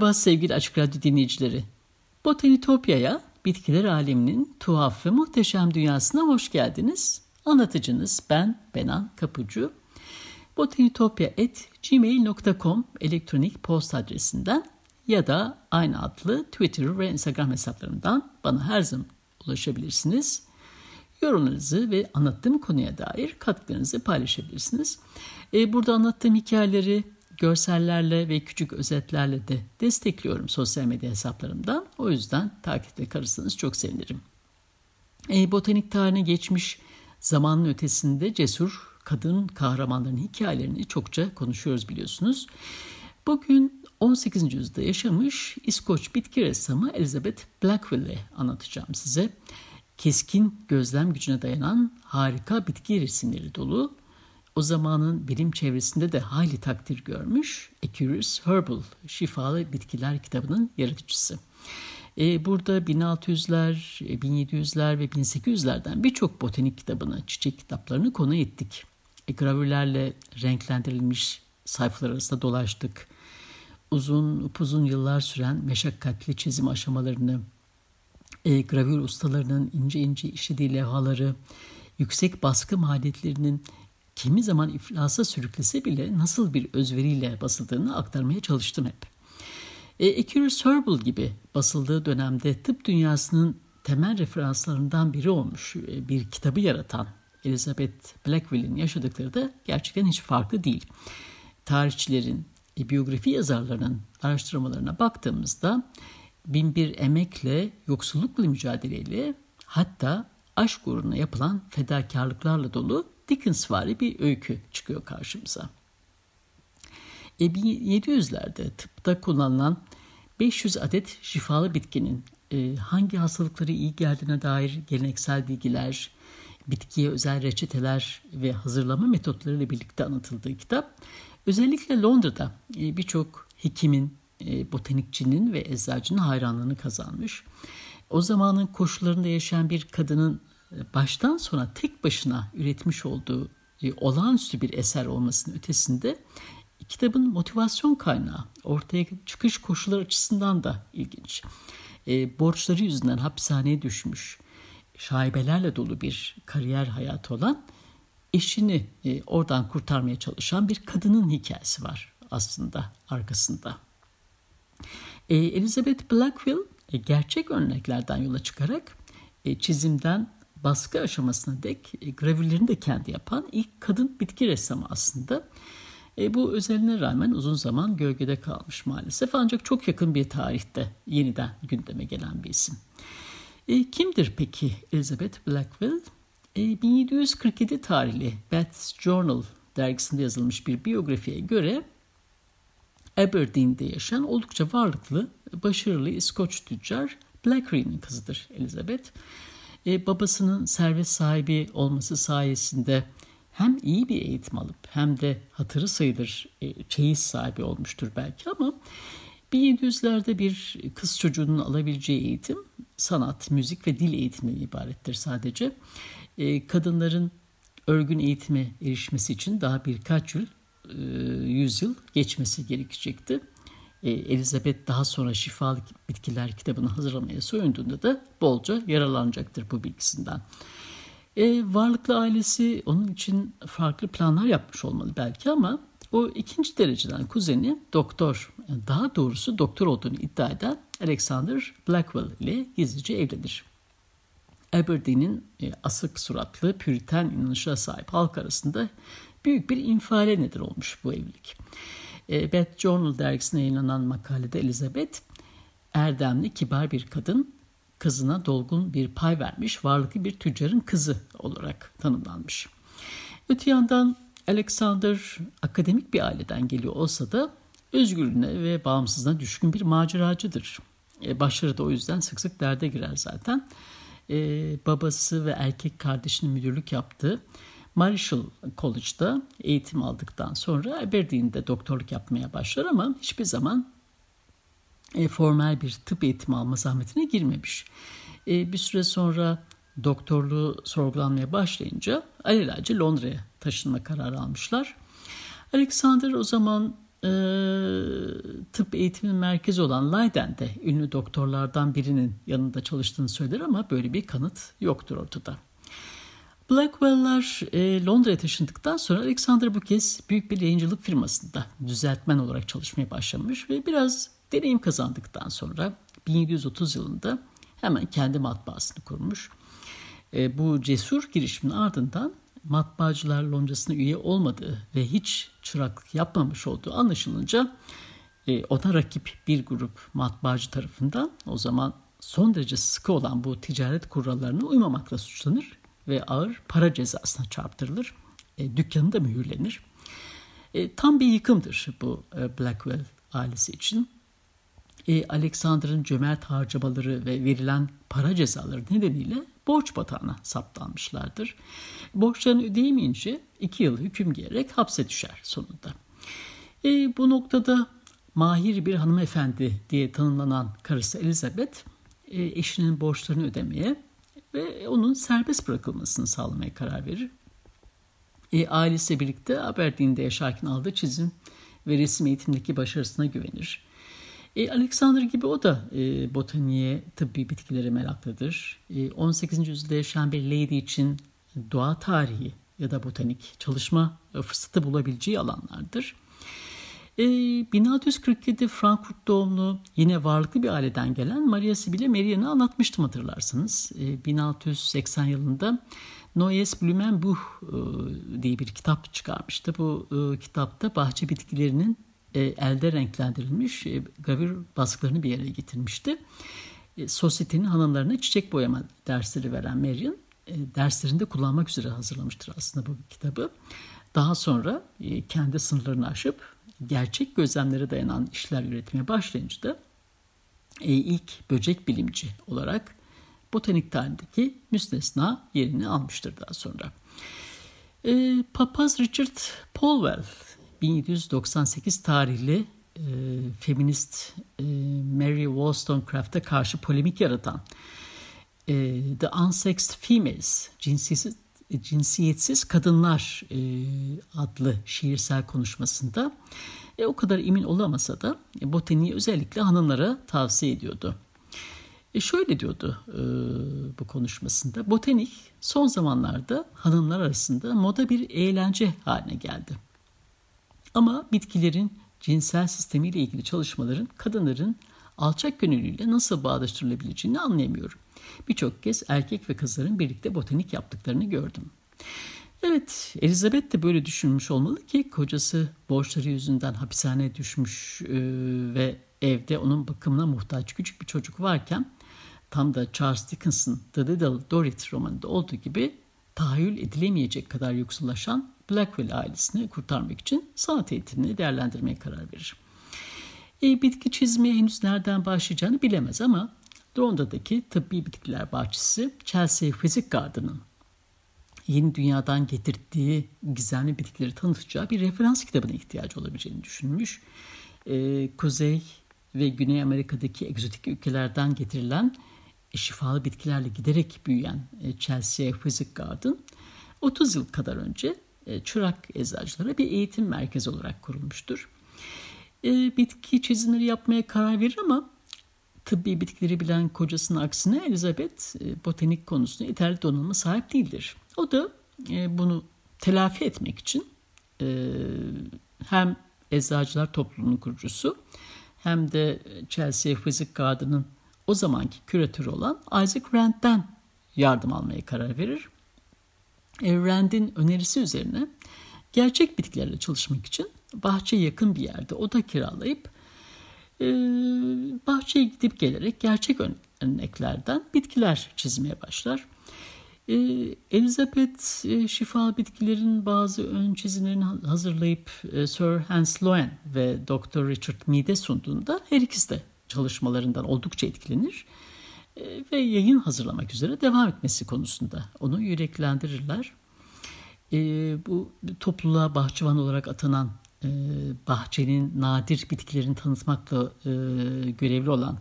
Merhaba sevgili Açık Radyo dinleyicileri. Botanitopya'ya, bitkiler aleminin tuhaf ve muhteşem dünyasına hoş geldiniz. Anlatıcınız ben Benan Kapucu. botanitopya.gmail.com elektronik post adresinden ya da aynı adlı Twitter ve Instagram hesaplarımdan bana her zaman ulaşabilirsiniz. Yorumlarınızı ve anlattığım konuya dair katkılarınızı paylaşabilirsiniz. E, burada anlattığım hikayeleri görsellerle ve küçük özetlerle de destekliyorum sosyal medya hesaplarımdan. O yüzden takipte kalırsanız çok sevinirim. E, botanik tarihine geçmiş zamanın ötesinde cesur kadın kahramanların hikayelerini çokça konuşuyoruz biliyorsunuz. Bugün 18. yüzyılda yaşamış İskoç bitki ressamı Elizabeth Blackwell'i anlatacağım size. Keskin gözlem gücüne dayanan harika bitki resimleri dolu o zamanın bilim çevresinde de hayli takdir görmüş Curious Herbal, Şifalı Bitkiler kitabının yaratıcısı. E, burada 1600'ler, 1700'ler ve 1800'lerden birçok botanik kitabını, çiçek kitaplarını konu ettik. E, gravürlerle renklendirilmiş sayfalar arasında dolaştık. Uzun, upuzun yıllar süren meşakkatli çizim aşamalarını, e, gravür ustalarının ince ince işlediği levhaları, yüksek baskı maliyetlerinin kimi zaman iflasa sürüklese bile nasıl bir özveriyle basıldığını aktarmaya çalıştım hep. E, Accurus Herbal gibi basıldığı dönemde tıp dünyasının temel referanslarından biri olmuş e, bir kitabı yaratan Elizabeth Blackwell'in yaşadıkları da gerçekten hiç farklı değil. Tarihçilerin, e, biyografi yazarlarının araştırmalarına baktığımızda bin bir emekle, yoksullukla mücadeleyle hatta aşk uğruna yapılan fedakarlıklarla dolu Dickensvari bir öykü çıkıyor karşımıza. E, 1700'lerde tıpta kullanılan 500 adet şifalı bitkinin e, hangi hastalıkları iyi geldiğine dair geleneksel bilgiler, bitkiye özel reçeteler ve hazırlama metotları ile birlikte anlatıldığı kitap özellikle Londra'da e, birçok hekimin, e, botanikçinin ve eczacının hayranlığını kazanmış. O zamanın koşullarında yaşayan bir kadının baştan sona tek başına üretmiş olduğu e, olağanüstü bir eser olmasının ötesinde kitabın motivasyon kaynağı ortaya çıkış koşulları açısından da ilginç. E, borçları yüzünden hapishaneye düşmüş, şaibelerle dolu bir kariyer hayatı olan eşini e, oradan kurtarmaya çalışan bir kadının hikayesi var aslında arkasında. E, Elizabeth Blackwell e, gerçek örneklerden yola çıkarak e, çizimden baskı aşamasına dek e, gravürlerini de kendi yapan ilk kadın bitki ressamı aslında. E, bu özeline rağmen uzun zaman gölgede kalmış maalesef ancak çok yakın bir tarihte yeniden gündeme gelen bir isim. E, kimdir peki Elizabeth Blackwell? E, 1747 tarihli Bath's Journal dergisinde yazılmış bir biyografiye göre Aberdeen'de yaşayan oldukça varlıklı, başarılı İskoç tüccar Blackery'nin kızıdır Elizabeth e, babasının servet sahibi olması sayesinde hem iyi bir eğitim alıp hem de hatırı sayılır e, çeyiz sahibi olmuştur belki ama 1700'lerde bir kız çocuğunun alabileceği eğitim sanat, müzik ve dil eğitiminden ibarettir sadece. E, kadınların örgün eğitime erişmesi için daha birkaç yıl, e, yüzyıl geçmesi gerekecekti Elizabeth daha sonra Şifalı Bitkiler kitabını hazırlamaya soyunduğunda da bolca yararlanacaktır bu bilgisinden. E, varlıklı ailesi onun için farklı planlar yapmış olmalı belki ama o ikinci dereceden kuzeni doktor, daha doğrusu doktor olduğunu iddia eden Alexander Blackwell ile gizlice evlenir. Aberdeen'in e, asık suratlı, püriten inanışa sahip halk arasında büyük bir infiale neden olmuş bu evlilik. E, Beth Journal dergisine yayınlanan makalede Elizabeth, erdemli, kibar bir kadın, kızına dolgun bir pay vermiş, varlıklı bir tüccarın kızı olarak tanımlanmış. Öte yandan Alexander akademik bir aileden geliyor olsa da özgürlüğüne ve bağımsızlığına düşkün bir maceracıdır. E, başları da o yüzden sık sık derde girer zaten. E, babası ve erkek kardeşinin müdürlük yaptığı Marshall College'da eğitim aldıktan sonra Aberdeen'de doktorluk yapmaya başlar ama hiçbir zaman e, formal bir tıp eğitimi alma zahmetine girmemiş. E, bir süre sonra doktorluğu sorgulanmaya başlayınca alelacele Londra'ya taşınma kararı almışlar. Alexander o zaman e, tıp eğitiminin merkezi olan Leiden'de ünlü doktorlardan birinin yanında çalıştığını söyler ama böyle bir kanıt yoktur ortada. Blackwell'lar e, Londra'ya taşındıktan sonra Alexander bu kez büyük bir yayıncılık firmasında düzeltmen olarak çalışmaya başlamış ve biraz deneyim kazandıktan sonra 1730 yılında hemen kendi matbaasını kurmuş. E, bu cesur girişimin ardından matbaacılar loncasına üye olmadığı ve hiç çıraklık yapmamış olduğu anlaşılınca e, ona rakip bir grup matbaacı tarafından o zaman son derece sıkı olan bu ticaret kurallarına uymamakla suçlanır ve ağır para cezasına çarptırılır. E, dükkanı da mühürlenir. E, tam bir yıkımdır bu e, Blackwell ailesi için. E, Alexander'ın cömert harcamaları ve verilen para cezaları nedeniyle borç batağına saptanmışlardır. Borçlarını ödeyemeyince iki yıl hüküm giyerek hapse düşer sonunda. E, bu noktada mahir bir hanımefendi diye tanımlanan karısı Elizabeth e, eşinin borçlarını ödemeye ve onun serbest bırakılmasını sağlamaya karar verir. E, ailesiyle birlikte Aberdeen'de yaşarken aldığı çizim ve resim eğitimindeki başarısına güvenir. E, Alexander gibi o da e, botaniğe, tıbbi bitkilere meraklıdır. E, 18. yüzyılda yaşayan bir lady için doğa tarihi ya da botanik çalışma fırsatı bulabileceği alanlardır. E, 1647 Frankfurt doğumlu yine varlıklı bir aileden gelen Maria Sibylle Merian'ı anlatmıştım hatırlarsanız. E, 1680 yılında Neues Blumenbuch e, diye bir kitap çıkarmıştı. Bu e, kitapta bahçe bitkilerinin e, elde renklendirilmiş e, gravür baskılarını bir yere getirmişti. E, sosyetenin hanımlarına çiçek boyama dersleri veren Marion e, derslerinde kullanmak üzere hazırlamıştır aslında bu kitabı. Daha sonra e, kendi sınırlarını aşıp gerçek gözlemlere dayanan işler üretmeye başlayınca da e, ilk böcek bilimci olarak botanik tarihindeki müstesna yerini almıştır daha sonra. E, Papaz Richard Polwell 1798 tarihli e, feminist e, Mary Wollstonecraft'a karşı polemik yaratan e, The Unsexed Females, cinsiyetsiz, cinsiyetsiz Kadınlar e, adlı şiirsel konuşmasında e, o kadar emin olamasa da e, botaniği özellikle hanımlara tavsiye ediyordu. E şöyle diyordu e, bu konuşmasında, botanik son zamanlarda hanımlar arasında moda bir eğlence haline geldi. Ama bitkilerin cinsel sistemiyle ilgili çalışmaların kadınların alçak gönüllüyle nasıl bağdaştırılabileceğini anlayamıyorum. Birçok kez erkek ve kızların birlikte botanik yaptıklarını gördüm. Evet, Elizabeth de böyle düşünmüş olmalı ki kocası borçları yüzünden hapishaneye düşmüş e, ve evde onun bakımına muhtaç küçük bir çocuk varken tam da Charles Dickens'ın The Little Dorrit romanında olduğu gibi tahayyül edilemeyecek kadar yoksullaşan Blackwell ailesini kurtarmak için sanat eğitimini değerlendirmeye karar verir. E, bitki çizmeye henüz nereden başlayacağını bilemez ama Londradaki tıbbi bitkiler bahçesi Chelsea Physic Garden'ın yeni dünyadan getirdiği gizemli bitkileri tanıtacağı bir referans kitabına ihtiyacı olabileceğini düşünmüş. E, Kuzey ve Güney Amerika'daki egzotik ülkelerden getirilen şifalı bitkilerle giderek büyüyen e, Chelsea Physic Garden 30 yıl kadar önce e, çırak eczacılara bir eğitim merkezi olarak kurulmuştur. E, bitki çizimleri yapmaya karar verir ama tıbbi bitkileri bilen kocasının aksine Elizabeth e, botanik konusunda yeterli donanıma sahip değildir. O da bunu telafi etmek için hem eczacılar topluluğunun kurucusu hem de Chelsea Physic Garden'ın o zamanki küratörü olan Isaac Rand'den yardım almaya karar verir. Rand'in önerisi üzerine gerçek bitkilerle çalışmak için bahçe yakın bir yerde oda kiralayıp e, bahçeye gidip gelerek gerçek örneklerden bitkiler çizmeye başlar. E, Elizabeth e, şifa bitkilerin bazı ön çizimlerini hazırlayıp Sir Hans Loen ve Dr. Richard Mead'e sunduğunda her ikisi de çalışmalarından oldukça etkilenir ve yayın hazırlamak üzere devam etmesi konusunda onu yüreklendirirler. Bu topluluğa bahçıvan olarak atanan bahçenin nadir bitkilerini tanıtmakla e, görevli olan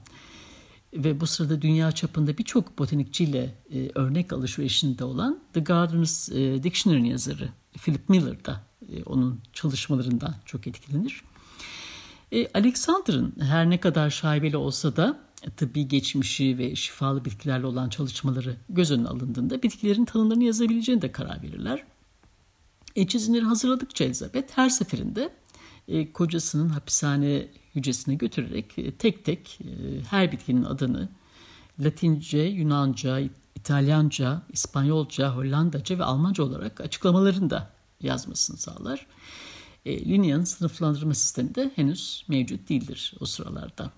ve bu sırada dünya çapında birçok botanikçiyle e, örnek alışverişinde olan The Gardeners e, Dictionary yazarı Philip Miller da e, onun çalışmalarından çok etkilenir. E, Alexander'ın her ne kadar şaibeli olsa da tıbbi geçmişi ve şifalı bitkilerle olan çalışmaları göz önüne alındığında bitkilerin tanımlarını yazabileceğine de karar verirler. E, hazırladıkça Elizabeth her seferinde e, kocasının hapishane hücresine götürerek e, tek tek e, her bitkinin adını Latince, Yunanca, İtalyanca, İspanyolca, Hollandaca ve Almanca olarak açıklamalarını da yazmasını sağlar. E, Linnean sınıflandırma sistemi de henüz mevcut değildir o sıralarda.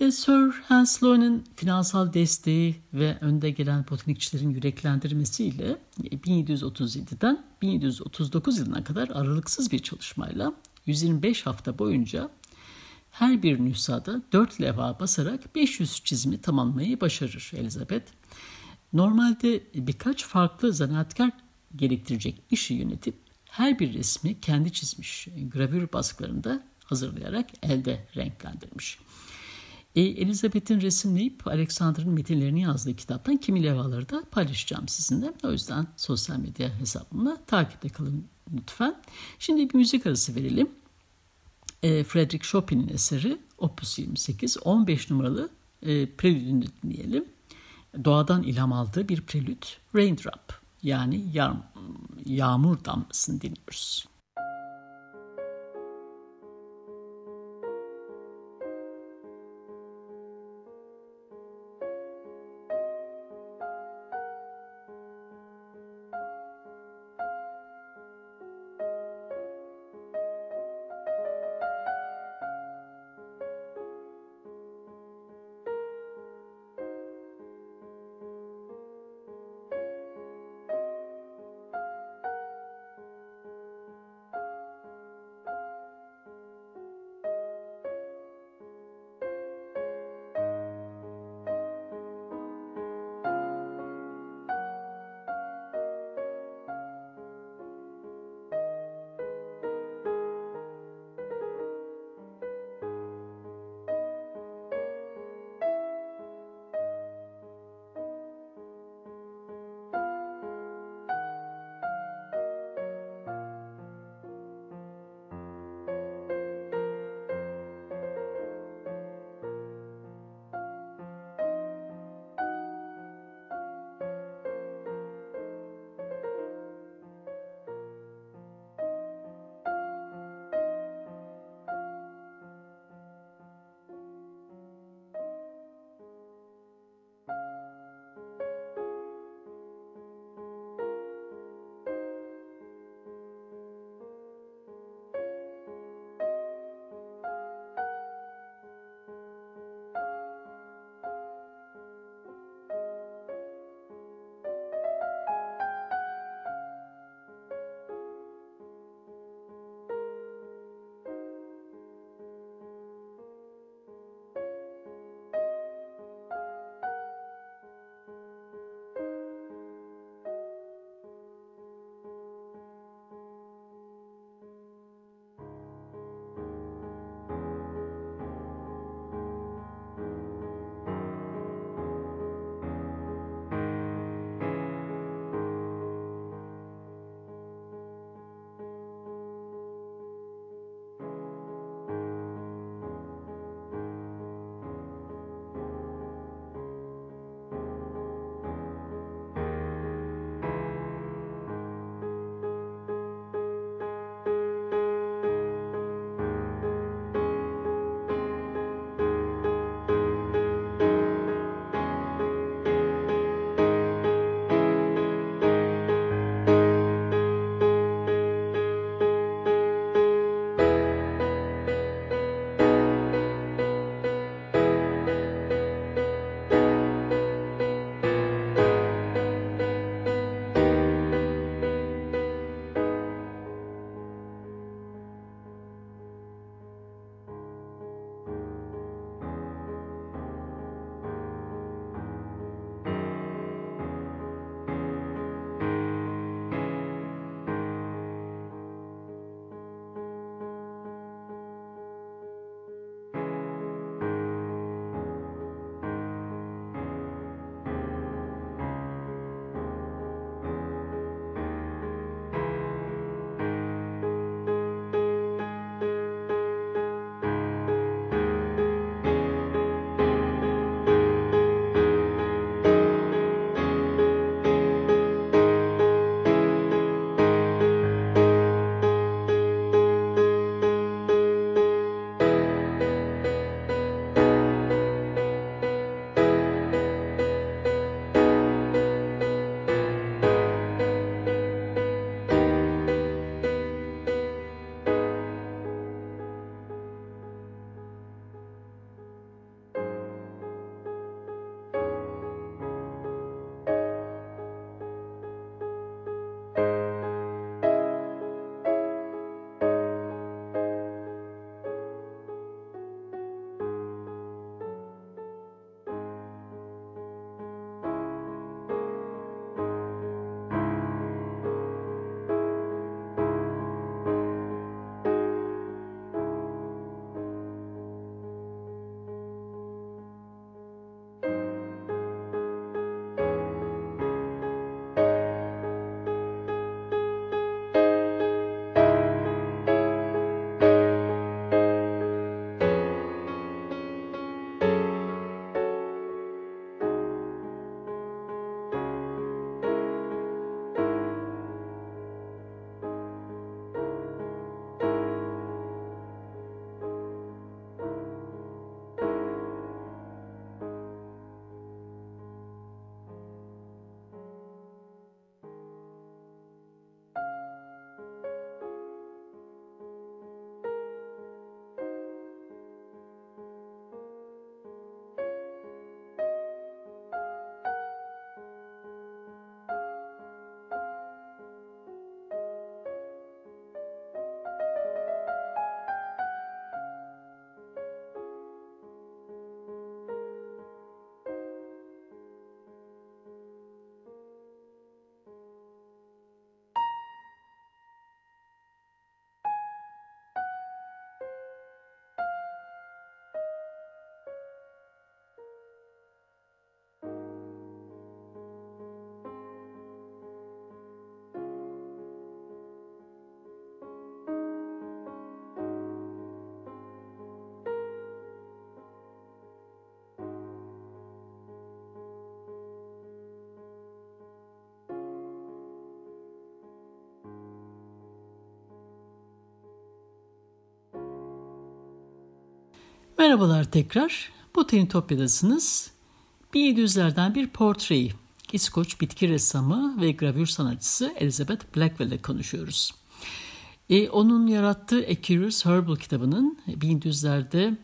E, Sir Hans Sloane'ın finansal desteği ve önde gelen botanikçilerin yüreklendirmesiyle 1737'den 1739 yılına kadar aralıksız bir çalışmayla 125 hafta boyunca her bir nüshada 4 levha basarak 500 çizimi tamamlamayı başarır Elizabeth. Normalde birkaç farklı zanaatkar gerektirecek işi yönetip her bir resmi kendi çizmiş gravür baskılarında hazırlayarak elde renklendirmiş. E, Elizabeth'in resimleyip Alexander'ın metinlerini yazdığı kitaptan kimi levhaları da paylaşacağım sizinle. O yüzden sosyal medya hesabımla takipte kalın lütfen. Şimdi bir müzik arası verelim. E, Frederick Chopin'in eseri Opus 28 15 numaralı e, prelüdünü dinleyelim. Doğadan ilham aldığı bir prelüt Raindrop yani yağ, yağmur damlasını dinliyoruz. Merhabalar tekrar. Botanitopya'dasınız. 1700'lerden bir portreyi. İskoç bitki ressamı ve gravür sanatçısı Elizabeth Blackwell ile konuşuyoruz. E, onun yarattığı A Curious Herbal kitabının 1700'lerde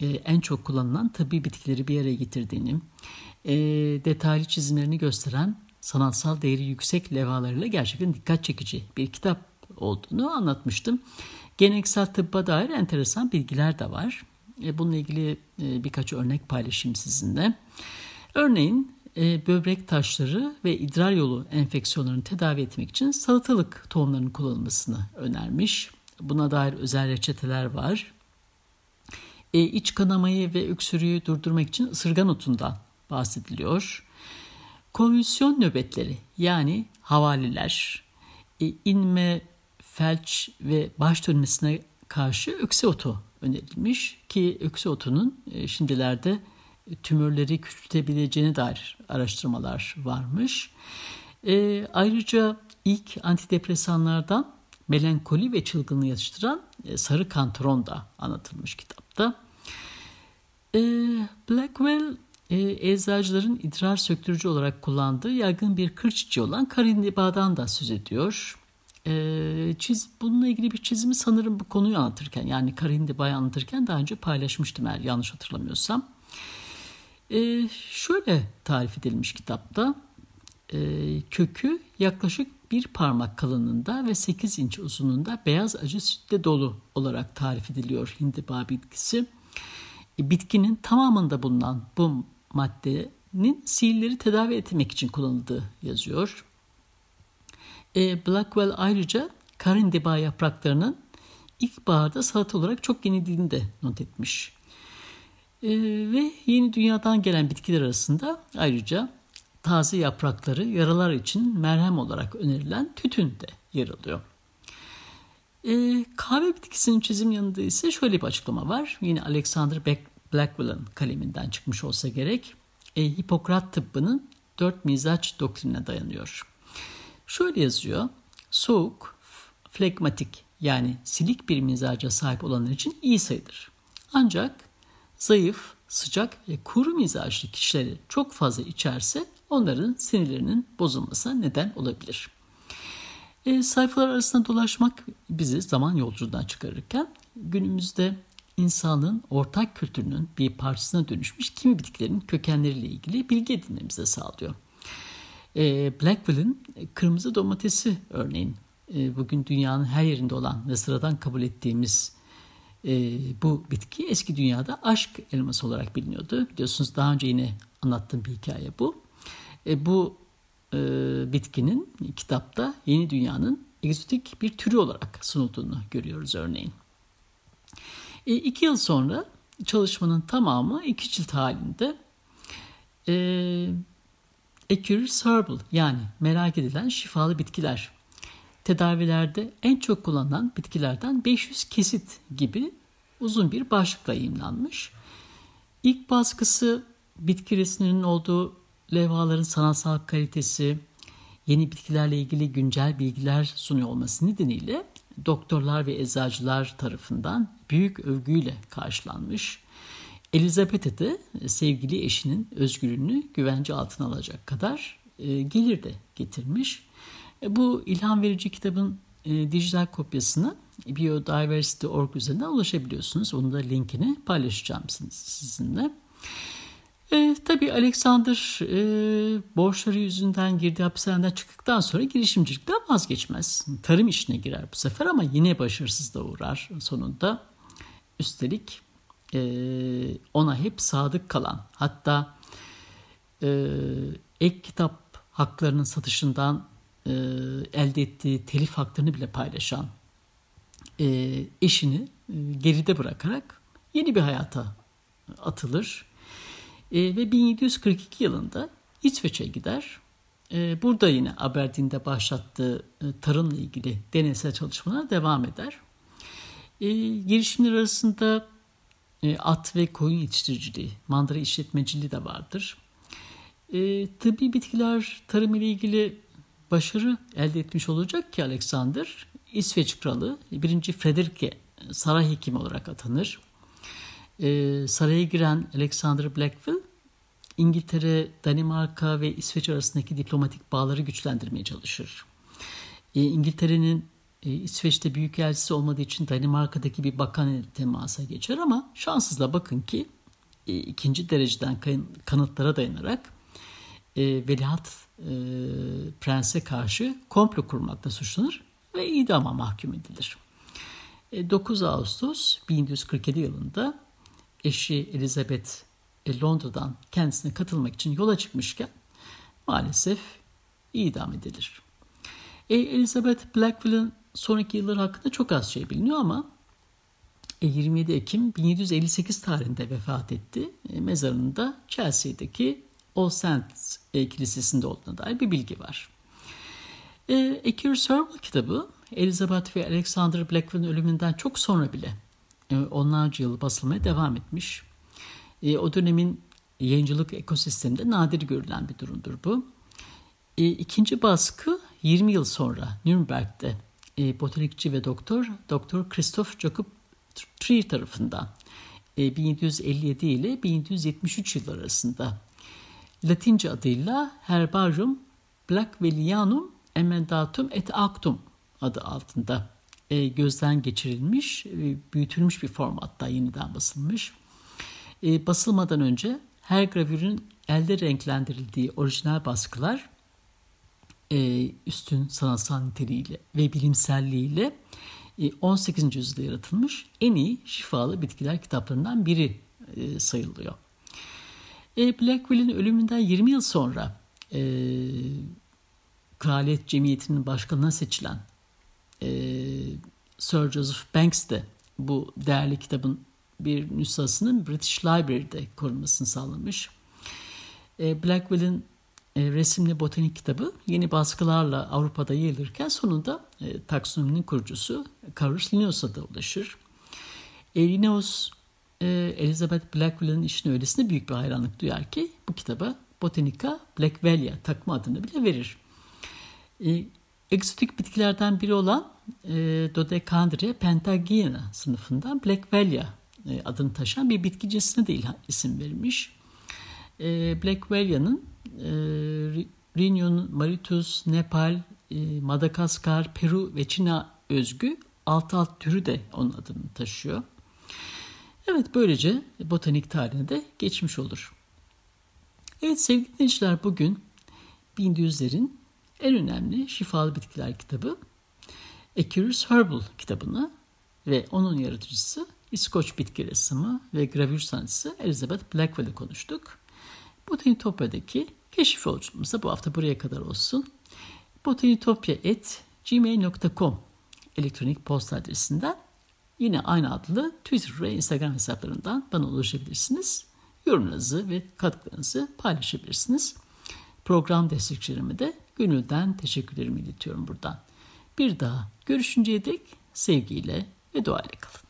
e, en çok kullanılan tabi bitkileri bir araya getirdiğini, e, detaylı çizimlerini gösteren sanatsal değeri yüksek levhalarıyla gerçekten dikkat çekici bir kitap olduğunu anlatmıştım. Geleneksel tıbba dair enteresan bilgiler de var. E, bununla ilgili e, birkaç örnek paylaşayım sizinle. Örneğin e, böbrek taşları ve idrar yolu enfeksiyonlarını tedavi etmek için salatalık tohumlarının kullanılmasını önermiş. Buna dair özel reçeteler var. İç kanamayı ve öksürüğü durdurmak için ısırgan otundan bahsediliyor. Konvülsyon nöbetleri yani havaliler, inme, felç ve baş dönmesine karşı ökse otu önerilmiş ki ökse otunun e, şimdilerde tümörleri küçültebileceğine dair araştırmalar varmış. E, ayrıca ilk antidepresanlardan melankoli ve çılgınlığı yatıştıran e, sarı kantaron da anlatılmış kitapta. E, Blackwell e, eczacıların idrar söktürücü olarak kullandığı yaygın bir kır çiçeği olan karindibadan da söz ediyor. E, çiz, bununla ilgili bir çizimi sanırım bu konuyu anlatırken yani karindiba'yı anlatırken daha önce paylaşmıştım eğer yanlış hatırlamıyorsam. E, şöyle tarif edilmiş kitapta. E, kökü yaklaşık bir parmak kalınlığında ve 8 inç uzunluğunda beyaz acı sütle dolu olarak tarif ediliyor hindiba bitkisi. E, bitkinin tamamında bulunan bu maddenin sihirleri tedavi etmek için kullanıldığı yazıyor. E, Blackwell ayrıca karindiba yapraklarının ilkbaharda salata olarak çok yenildiğini de not etmiş. E, ve yeni dünyadan gelen bitkiler arasında ayrıca taze yaprakları yaralar için merhem olarak önerilen tütün de yer alıyor. E, kahve bitkisinin çizim yanında ise şöyle bir açıklama var. Yine Alexander Blackwell'ın kaleminden çıkmış olsa gerek. E, Hipokrat tıbbının dört mizaç doktrinine dayanıyor. Şöyle yazıyor. Soğuk, flegmatik yani silik bir mizaca sahip olanlar için iyi sayılır. Ancak zayıf, sıcak ve kuru mizaçlı kişileri çok fazla içerse onların sinirlerinin bozulmasına neden olabilir. E, sayfalar arasında dolaşmak bizi zaman yolculuğundan çıkarırken günümüzde insanlığın ortak kültürünün bir parçasına dönüşmüş kimi bitkilerin kökenleriyle ilgili bilgi edinmemize sağlıyor. E, Blackwell'in kırmızı domatesi örneğin e, bugün dünyanın her yerinde olan ve sıradan kabul ettiğimiz e, bu bitki eski dünyada aşk elması olarak biliniyordu. Biliyorsunuz daha önce yine anlattığım bir hikaye bu. E, bu e, bitkinin kitapta yeni dünyanın egzotik bir türü olarak sunulduğunu görüyoruz örneğin. E, iki yıl sonra çalışmanın tamamı iki cilt halinde e, Accurate Herbal yani merak edilen şifalı bitkiler tedavilerde en çok kullanılan bitkilerden 500 kesit gibi uzun bir başlıkla yayınlanmış. İlk baskısı bitki resimlerinin olduğu levhaların sanatsal kalitesi, yeni bitkilerle ilgili güncel bilgiler sunuyor olması nedeniyle doktorlar ve eczacılar tarafından büyük övgüyle karşılanmış. Elizabeth'e de sevgili eşinin özgürlüğünü güvence altına alacak kadar e, gelir de getirmiş. E, bu ilham verici kitabın e, dijital kopyasını biodiversity.org üzerinden ulaşabiliyorsunuz. Onun da linkini paylaşacağım sizinle. E, tabii Alexander e, borçları yüzünden girdiği hapishaneden çıktıktan sonra girişimcilikten vazgeçmez. Tarım işine girer bu sefer ama yine başarısız da uğrar sonunda. Üstelik ona hep sadık kalan hatta e, ek kitap haklarının satışından e, elde ettiği telif haklarını bile paylaşan e, eşini geride bırakarak yeni bir hayata atılır. Ve 1742 yılında İsveç'e gider. Burada yine Aberdeen'de başlattığı tarımla ilgili deneysel çalışmalara devam eder. Girişimler arasında e, at ve koyun yetiştiriciliği, mandıra işletmeciliği de vardır. E, tıbbi bitkiler tarım ile ilgili başarı elde etmiş olacak ki Alexander İsveç kralı 1. Frederik'e saray hekimi olarak atanır. E, saraya giren Alexander Blackville, İngiltere, Danimarka ve İsveç arasındaki diplomatik bağları güçlendirmeye çalışır. E, İngiltere'nin e, İsveç'te büyükelçisi olmadığı için Danimarka'daki bir bakan temasa geçer ama şanssızla bakın ki e, ikinci dereceden kanıtlara dayanarak e, Veliaht e, Prens'e karşı komplo kurmakla suçlanır ve idama mahkum edilir. 9 e, Ağustos 1147 yılında eşi Elizabeth Londra'dan kendisine katılmak için yola çıkmışken maalesef idam edilir. E, Elizabeth Blackville'ın sonraki yıllar hakkında çok az şey biliniyor ama 27 Ekim 1758 tarihinde vefat etti. Mezarında Chelsea'deki All Saints Kilisesi'nde olduğuna dair bir bilgi var. A Curious Herbal kitabı Elizabeth ve Alexander Blackwood'un ölümünden çok sonra bile e, onlarca yıl basılmaya devam etmiş. E, o dönemin yayıncılık ekosisteminde nadir görülen bir durumdur bu. E, ikinci baskı 20 yıl sonra Nürnberg'de botanikçi ve doktor Doktor Christoph Jacob Trier tarafından 1757 ile 1773 yıllar arasında Latince adıyla Herbarium Blackwellianum Emendatum et Actum adı altında e, gözden geçirilmiş, e, büyütülmüş bir formatta yeniden basılmış. E, basılmadan önce her gravürün elde renklendirildiği orijinal baskılar e, üstün sanatsal niteliğiyle ve bilimselliğiyle e, 18. yüzyılda yaratılmış en iyi şifalı bitkiler kitaplarından biri e, sayılıyor. E, Blackwell'in ölümünden 20 yıl sonra e, Kraliyet Cemiyeti'nin başkanına seçilen e, Sir Joseph Banks de bu değerli kitabın bir nüshasının British Library'de korunmasını sağlamış. E, Blackwell'in e, resimli botanik kitabı yeni baskılarla Avrupa'da yayılırken sonunda e, taksonominin kurucusu Carus Linnaeus'a da ulaşır. E, Linnaeus Elizabeth Blackwell'in işine öylesine büyük bir hayranlık duyar ki bu kitaba Botanica Blackwellia takma adını bile verir. E, egzotik bitkilerden biri olan e, Dodecandria pentagina sınıfından Blackwellia e, adını taşıyan bir bitki cinsine de isim verilmiş. E, Blackwellia'nın Reunion, Mauritius, Nepal, e, Madagaskar, Peru ve Çin'e özgü alt alt türü de onun adını taşıyor. Evet böylece botanik tarihine de geçmiş olur. Evet sevgili dinleyiciler bugün 1100'lerin en önemli şifalı bitkiler kitabı A Curious Herbal kitabını ve onun yaratıcısı İskoç bitki ressamı ve gravür sanatçısı Elizabeth Blackwell'i konuştuk. Botanitopya'daki keşif yolculuğumuz da bu hafta buraya kadar olsun. botanitopya.gmail.com elektronik posta adresinden yine aynı adlı Twitter ve Instagram hesaplarından bana ulaşabilirsiniz. Yorumlarınızı ve katkılarınızı paylaşabilirsiniz. Program destekçilerime de gönülden teşekkürlerimi iletiyorum buradan. Bir daha görüşünceye dek sevgiyle ve duayla kalın.